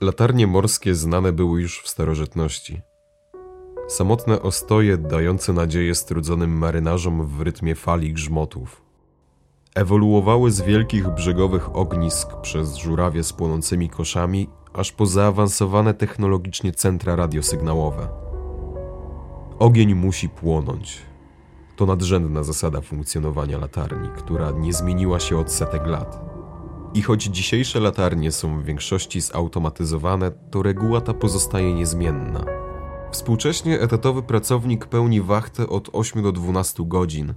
Latarnie morskie znane były już w starożytności. Samotne ostoje dające nadzieję strudzonym marynarzom w rytmie fali grzmotów. Ewoluowały z wielkich brzegowych ognisk przez żurawie z płonącymi koszami, aż po zaawansowane technologicznie centra radiosygnałowe. Ogień musi płonąć. To nadrzędna zasada funkcjonowania latarni, która nie zmieniła się od setek lat. I choć dzisiejsze latarnie są w większości zautomatyzowane, to reguła ta pozostaje niezmienna. Współcześnie etatowy pracownik pełni wachtę od 8 do 12 godzin.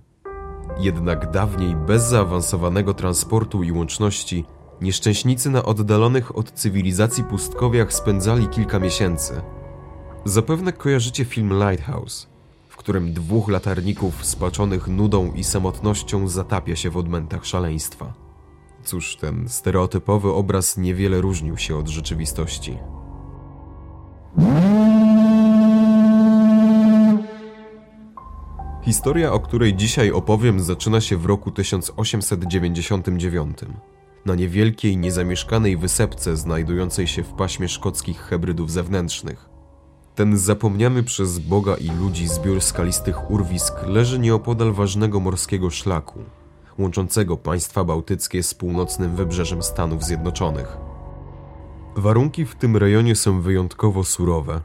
Jednak dawniej bez zaawansowanego transportu i łączności nieszczęśnicy na oddalonych od cywilizacji pustkowiach spędzali kilka miesięcy. Zapewne kojarzycie film Lighthouse, w którym dwóch latarników spaczonych nudą i samotnością zatapia się w odmętach szaleństwa. Cóż, ten stereotypowy obraz niewiele różnił się od rzeczywistości. Historia, o której dzisiaj opowiem, zaczyna się w roku 1899 na niewielkiej, niezamieszkanej wysepce znajdującej się w paśmie szkockich hebrydów zewnętrznych. Ten zapomniany przez Boga i ludzi zbiór skalistych urwisk leży nieopodal ważnego morskiego szlaku, łączącego państwa bałtyckie z północnym wybrzeżem Stanów Zjednoczonych. Warunki w tym rejonie są wyjątkowo surowe.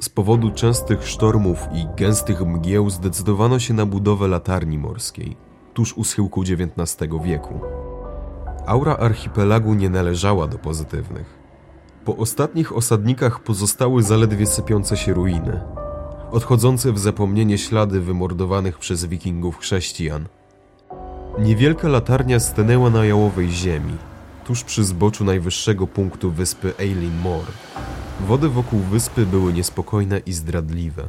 Z powodu częstych sztormów i gęstych mgieł zdecydowano się na budowę latarni morskiej, tuż u schyłku XIX wieku. Aura archipelagu nie należała do pozytywnych. Po ostatnich osadnikach pozostały zaledwie sypiące się ruiny, odchodzące w zapomnienie ślady wymordowanych przez wikingów chrześcijan – Niewielka latarnia stanęła na jałowej ziemi, tuż przy zboczu najwyższego punktu wyspy Eileen Moor. Wody wokół wyspy były niespokojne i zdradliwe.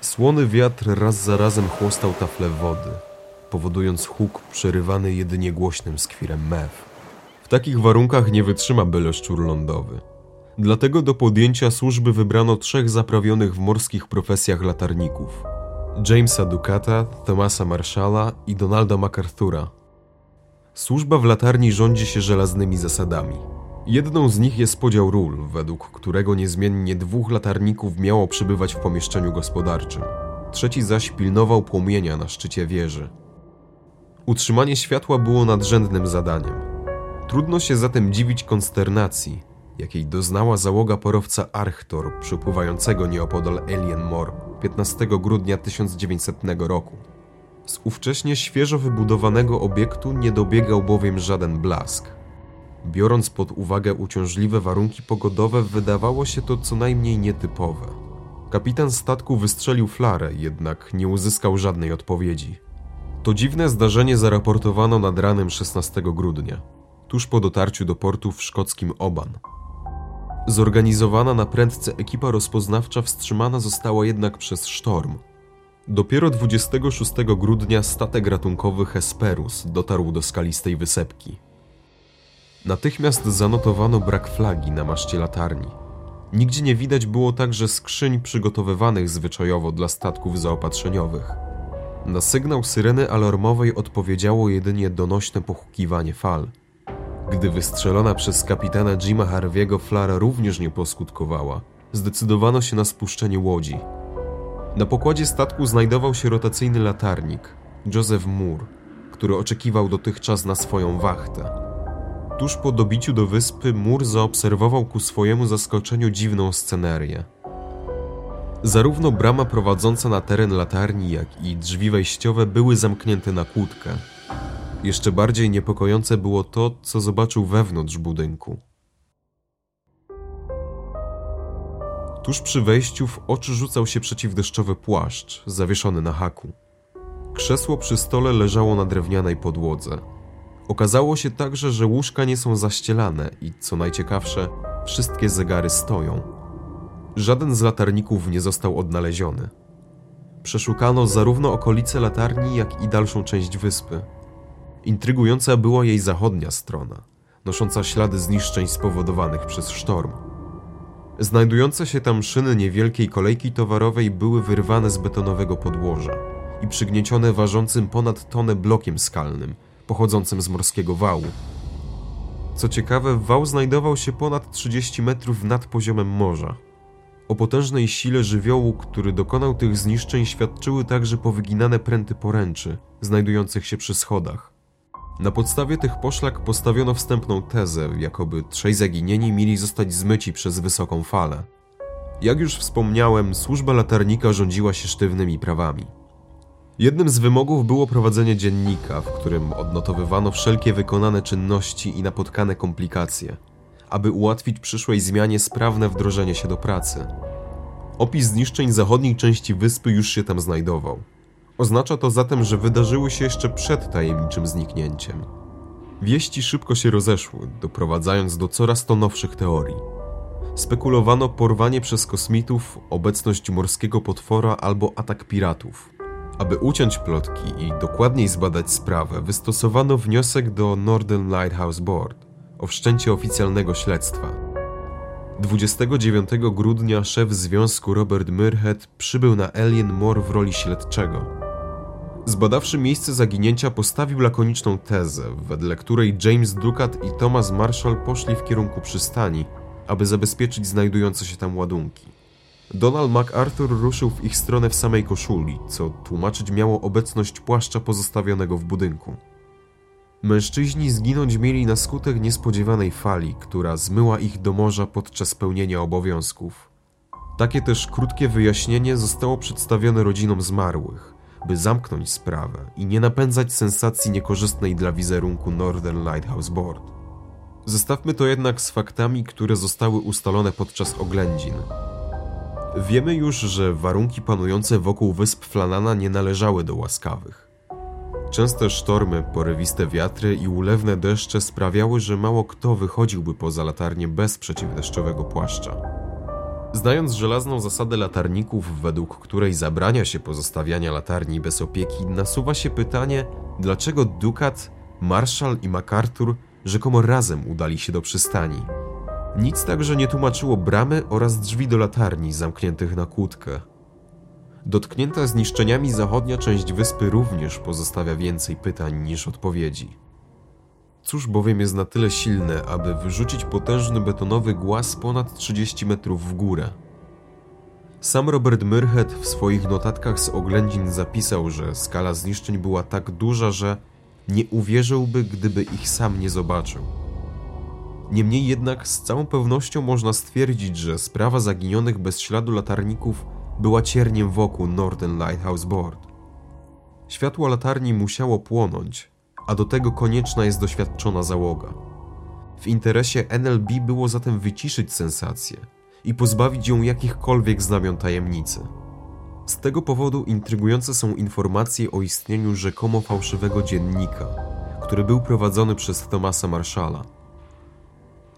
Słony wiatr raz za razem chłostał tafle wody, powodując huk przerywany jedynie głośnym skwirem mew. W takich warunkach nie wytrzyma byle szczur lądowy. Dlatego do podjęcia służby wybrano trzech zaprawionych w morskich profesjach latarników – Jamesa Ducata, Thomasa Marshalla i Donalda MacArthura. Służba w latarni rządzi się żelaznymi zasadami. Jedną z nich jest podział ról, według którego niezmiennie dwóch latarników miało przybywać w pomieszczeniu gospodarczym. Trzeci zaś pilnował płomienia na szczycie wieży. Utrzymanie światła było nadrzędnym zadaniem. Trudno się zatem dziwić konsternacji, jakiej doznała załoga porowca Archtor przypływającego nieopodal Alien Moor 15 grudnia 1900 roku. Z ówcześnie świeżo wybudowanego obiektu nie dobiegał bowiem żaden blask. Biorąc pod uwagę uciążliwe warunki pogodowe, wydawało się to co najmniej nietypowe. Kapitan statku wystrzelił flarę, jednak nie uzyskał żadnej odpowiedzi. To dziwne zdarzenie zaraportowano nad ranem 16 grudnia, tuż po dotarciu do portu w szkockim Oban. Zorganizowana na prędce ekipa rozpoznawcza wstrzymana została jednak przez sztorm. Dopiero 26 grudnia statek ratunkowy Hesperus dotarł do skalistej wysepki. Natychmiast zanotowano brak flagi na maszcie latarni. Nigdzie nie widać było także skrzyń przygotowywanych zwyczajowo dla statków zaopatrzeniowych. Na sygnał syreny alarmowej odpowiedziało jedynie donośne pochukiwanie fal – gdy wystrzelona przez kapitana Jima Harvey'ego flara również nie poskutkowała, zdecydowano się na spuszczenie łodzi. Na pokładzie statku znajdował się rotacyjny latarnik, Joseph Moore, który oczekiwał dotychczas na swoją wachtę. Tuż po dobiciu do wyspy Moore zaobserwował ku swojemu zaskoczeniu dziwną scenerię. Zarówno brama prowadząca na teren latarni, jak i drzwi wejściowe były zamknięte na kłódkę, jeszcze bardziej niepokojące było to, co zobaczył wewnątrz budynku. Tuż przy wejściu w oczy rzucał się przeciwdeszczowy płaszcz, zawieszony na haku. Krzesło przy stole leżało na drewnianej podłodze. Okazało się także, że łóżka nie są zaścielane i, co najciekawsze, wszystkie zegary stoją. Żaden z latarników nie został odnaleziony. Przeszukano zarówno okolice latarni, jak i dalszą część wyspy. Intrygująca była jej zachodnia strona, nosząca ślady zniszczeń spowodowanych przez sztorm. Znajdujące się tam szyny niewielkiej kolejki towarowej były wyrwane z betonowego podłoża i przygniecione ważącym ponad tonę blokiem skalnym, pochodzącym z morskiego wału. Co ciekawe, wał znajdował się ponad 30 metrów nad poziomem morza. O potężnej sile żywiołu, który dokonał tych zniszczeń, świadczyły także powyginane pręty poręczy, znajdujących się przy schodach. Na podstawie tych poszlak postawiono wstępną tezę, jakoby trzej zaginieni mieli zostać zmyci przez wysoką falę. Jak już wspomniałem, służba latarnika rządziła się sztywnymi prawami. Jednym z wymogów było prowadzenie dziennika, w którym odnotowywano wszelkie wykonane czynności i napotkane komplikacje, aby ułatwić przyszłej zmianie sprawne wdrożenie się do pracy. Opis zniszczeń zachodniej części wyspy już się tam znajdował. Oznacza to zatem, że wydarzyły się jeszcze przed tajemniczym zniknięciem. Wieści szybko się rozeszły, doprowadzając do coraz to nowszych teorii. Spekulowano porwanie przez kosmitów, obecność morskiego potwora albo atak piratów. Aby uciąć plotki i dokładniej zbadać sprawę, wystosowano wniosek do Northern Lighthouse Board o wszczęcie oficjalnego śledztwa. 29 grudnia szef związku Robert Myrhead przybył na Alien Moor w roli śledczego. Zbadawszy miejsce zaginięcia, postawił lakoniczną tezę, wedle której James Ducat i Thomas Marshall poszli w kierunku przystani, aby zabezpieczyć znajdujące się tam ładunki. Donald MacArthur ruszył w ich stronę w samej koszuli, co tłumaczyć miało obecność płaszcza pozostawionego w budynku. Mężczyźni zginąć mieli na skutek niespodziewanej fali, która zmyła ich do morza podczas pełnienia obowiązków. Takie też krótkie wyjaśnienie zostało przedstawione rodzinom zmarłych, by zamknąć sprawę i nie napędzać sensacji niekorzystnej dla wizerunku Northern Lighthouse Board. Zestawmy to jednak z faktami, które zostały ustalone podczas oględzin. Wiemy już, że warunki panujące wokół wysp Flanana nie należały do łaskawych. Częste sztormy, porywiste wiatry i ulewne deszcze sprawiały, że mało kto wychodziłby poza latarnię bez przeciwdeszczowego płaszcza. Znając żelazną zasadę latarników, według której zabrania się pozostawiania latarni bez opieki, nasuwa się pytanie, dlaczego Ducat, Marshall i MacArthur rzekomo razem udali się do przystani. Nic także nie tłumaczyło bramy oraz drzwi do latarni zamkniętych na kłódkę. Dotknięta zniszczeniami zachodnia część wyspy również pozostawia więcej pytań niż odpowiedzi. Cóż bowiem jest na tyle silne, aby wyrzucić potężny betonowy głaz ponad 30 metrów w górę? Sam Robert Myrhead w swoich notatkach z oględzin zapisał, że skala zniszczeń była tak duża, że nie uwierzyłby, gdyby ich sam nie zobaczył. Niemniej jednak z całą pewnością można stwierdzić, że sprawa zaginionych bez śladu latarników była cierniem wokół Northern Lighthouse Board. Światło latarni musiało płonąć, a do tego konieczna jest doświadczona załoga. W interesie NLB było zatem wyciszyć sensację i pozbawić ją jakichkolwiek znamion tajemnicy. Z tego powodu intrygujące są informacje o istnieniu rzekomo fałszywego dziennika, który był prowadzony przez Thomasa Marshalla.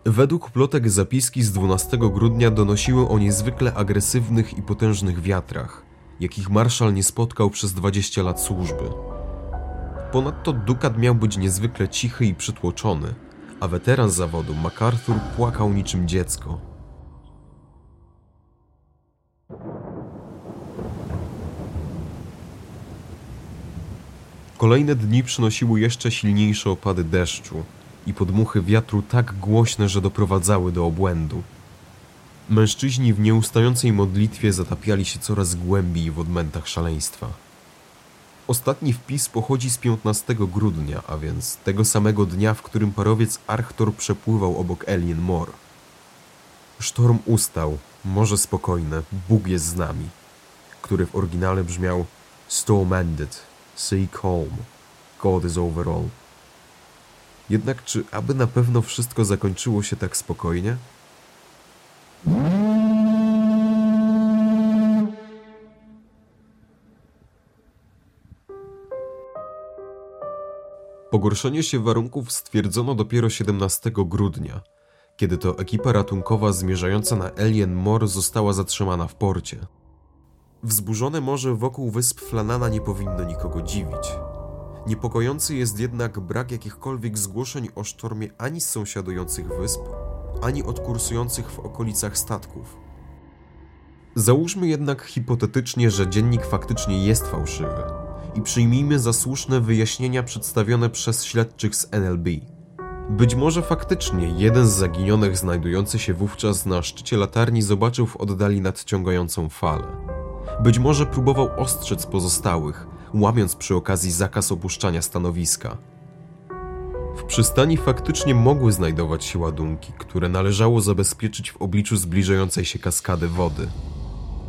Według plotek zapiski z 12 grudnia donosiły o niezwykle agresywnych i potężnych wiatrach, jakich Marszal nie spotkał przez 20 lat służby. Ponadto Dukat miał być niezwykle cichy i przytłoczony, a weteran zawodu MacArthur płakał niczym dziecko. Kolejne dni przynosiły jeszcze silniejsze opady deszczu i podmuchy wiatru tak głośne, że doprowadzały do obłędu. Mężczyźni w nieustającej modlitwie zatapiali się coraz głębiej w odmętach szaleństwa. Ostatni wpis pochodzi z 15 grudnia, a więc tego samego dnia, w którym parowiec Archtor przepływał obok Alien Moor. Sztorm ustał, morze spokojne, Bóg jest z nami, który w oryginale brzmiał Storm ended, sea calm, God is over all. Jednak czy aby na pewno wszystko zakończyło się tak spokojnie? Pogorszenie się warunków stwierdzono dopiero 17 grudnia, kiedy to ekipa ratunkowa zmierzająca na Alien Moor została zatrzymana w porcie. Wzburzone morze wokół wysp Flanana nie powinno nikogo dziwić. Niepokojący jest jednak brak jakichkolwiek zgłoszeń o sztormie ani z sąsiadujących wysp, ani od kursujących w okolicach statków. Załóżmy jednak hipotetycznie, że dziennik faktycznie jest fałszywy i przyjmijmy za słuszne wyjaśnienia przedstawione przez śledczych z NLB. Być może faktycznie jeden z zaginionych znajdujący się wówczas na szczycie latarni zobaczył w oddali nadciągającą falę. Być może próbował ostrzec pozostałych, łamiąc przy okazji zakaz opuszczania stanowiska. W przystani faktycznie mogły znajdować się ładunki, które należało zabezpieczyć w obliczu zbliżającej się kaskady wody.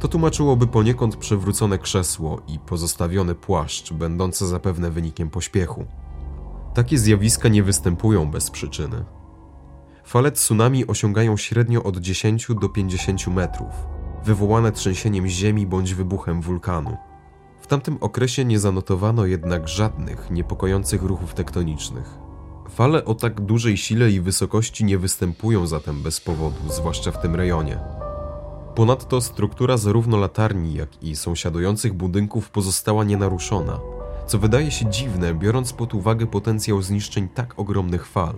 To tłumaczyłoby poniekąd przewrócone krzesło i pozostawiony płaszcz, będące zapewne wynikiem pośpiechu. Takie zjawiska nie występują bez przyczyny. Fale tsunami osiągają średnio od 10 do 50 metrów, wywołane trzęsieniem ziemi bądź wybuchem wulkanu. W tamtym okresie nie zanotowano jednak żadnych niepokojących ruchów tektonicznych. Fale o tak dużej sile i wysokości nie występują zatem bez powodu, zwłaszcza w tym rejonie. Ponadto struktura zarówno latarni, jak i sąsiadujących budynków pozostała nienaruszona, co wydaje się dziwne, biorąc pod uwagę potencjał zniszczeń tak ogromnych fal.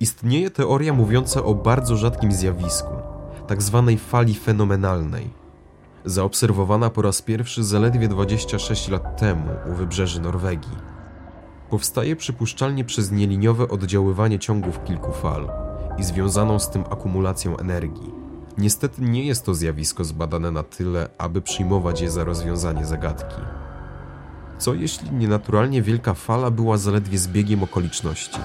Istnieje teoria mówiąca o bardzo rzadkim zjawisku, tak zwanej fali fenomenalnej, zaobserwowana po raz pierwszy zaledwie 26 lat temu u wybrzeży Norwegii. Powstaje przypuszczalnie przez nieliniowe oddziaływanie ciągów kilku fal i związaną z tym akumulacją energii. Niestety nie jest to zjawisko zbadane na tyle, aby przyjmować je za rozwiązanie zagadki. Co jeśli nienaturalnie wielka fala była zaledwie zbiegiem okoliczności?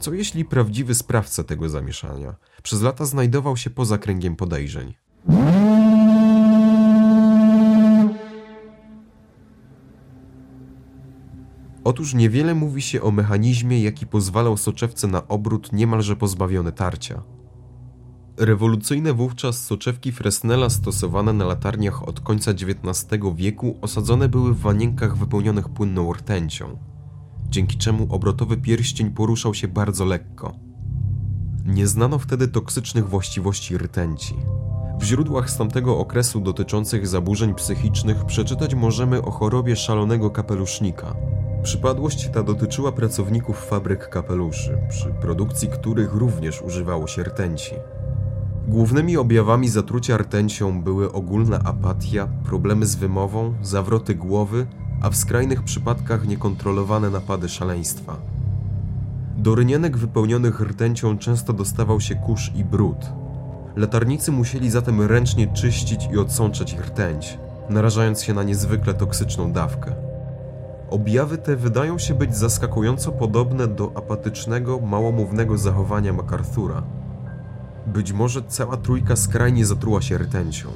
Co jeśli prawdziwy sprawca tego zamieszania przez lata znajdował się poza kręgiem podejrzeń? Otóż niewiele mówi się o mechanizmie, jaki pozwalał soczewce na obrót niemalże pozbawiony tarcia. Rewolucyjne wówczas soczewki Fresnela stosowane na latarniach od końca XIX wieku osadzone były w wanienkach wypełnionych płynną rtęcią, dzięki czemu obrotowy pierścień poruszał się bardzo lekko. Nie znano wtedy toksycznych właściwości rtęci. W źródłach z tamtego okresu dotyczących zaburzeń psychicznych przeczytać możemy o chorobie szalonego kapelusznika. Przypadłość ta dotyczyła pracowników fabryk kapeluszy, przy produkcji których również używało się rtęci. Głównymi objawami zatrucia rtęcią były ogólna apatia, problemy z wymową, zawroty głowy, a w skrajnych przypadkach niekontrolowane napady szaleństwa. Do rynienek wypełnionych rtęcią często dostawał się kurz i brud. Latarnicy musieli zatem ręcznie czyścić i odsączać rtęć, narażając się na niezwykle toksyczną dawkę. Objawy te wydają się być zaskakująco podobne do apatycznego, małomównego zachowania MacArthura – być może cała trójka skrajnie zatruła się rtęcią,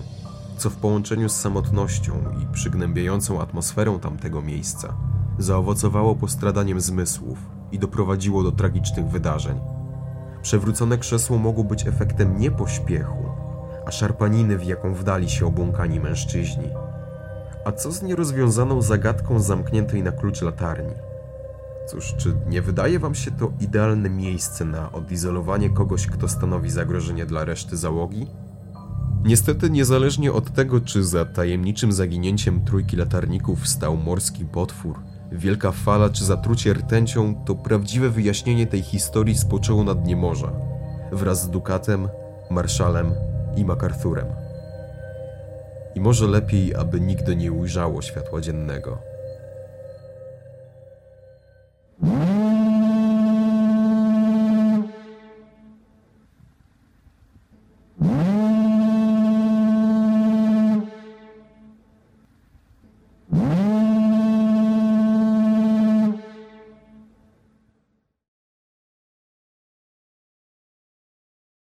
co w połączeniu z samotnością i przygnębiającą atmosferą tamtego miejsca zaowocowało postradaniem zmysłów i doprowadziło do tragicznych wydarzeń. Przewrócone krzesło mogło być efektem nie pośpiechu, a szarpaniny, w jaką wdali się obłąkani mężczyźni. A co z nierozwiązaną zagadką zamkniętej na klucz latarni? Cóż, czy nie wydaje wam się to idealne miejsce na odizolowanie kogoś, kto stanowi zagrożenie dla reszty załogi? Niestety, niezależnie od tego, czy za tajemniczym zaginięciem trójki latarników stał morski potwór, wielka fala czy zatrucie rtęcią, to prawdziwe wyjaśnienie tej historii spoczęło na dnie morza, wraz z Dukatem, Marszalem i MacArthurem. I może lepiej, aby nigdy nie ujrzało światła dziennego.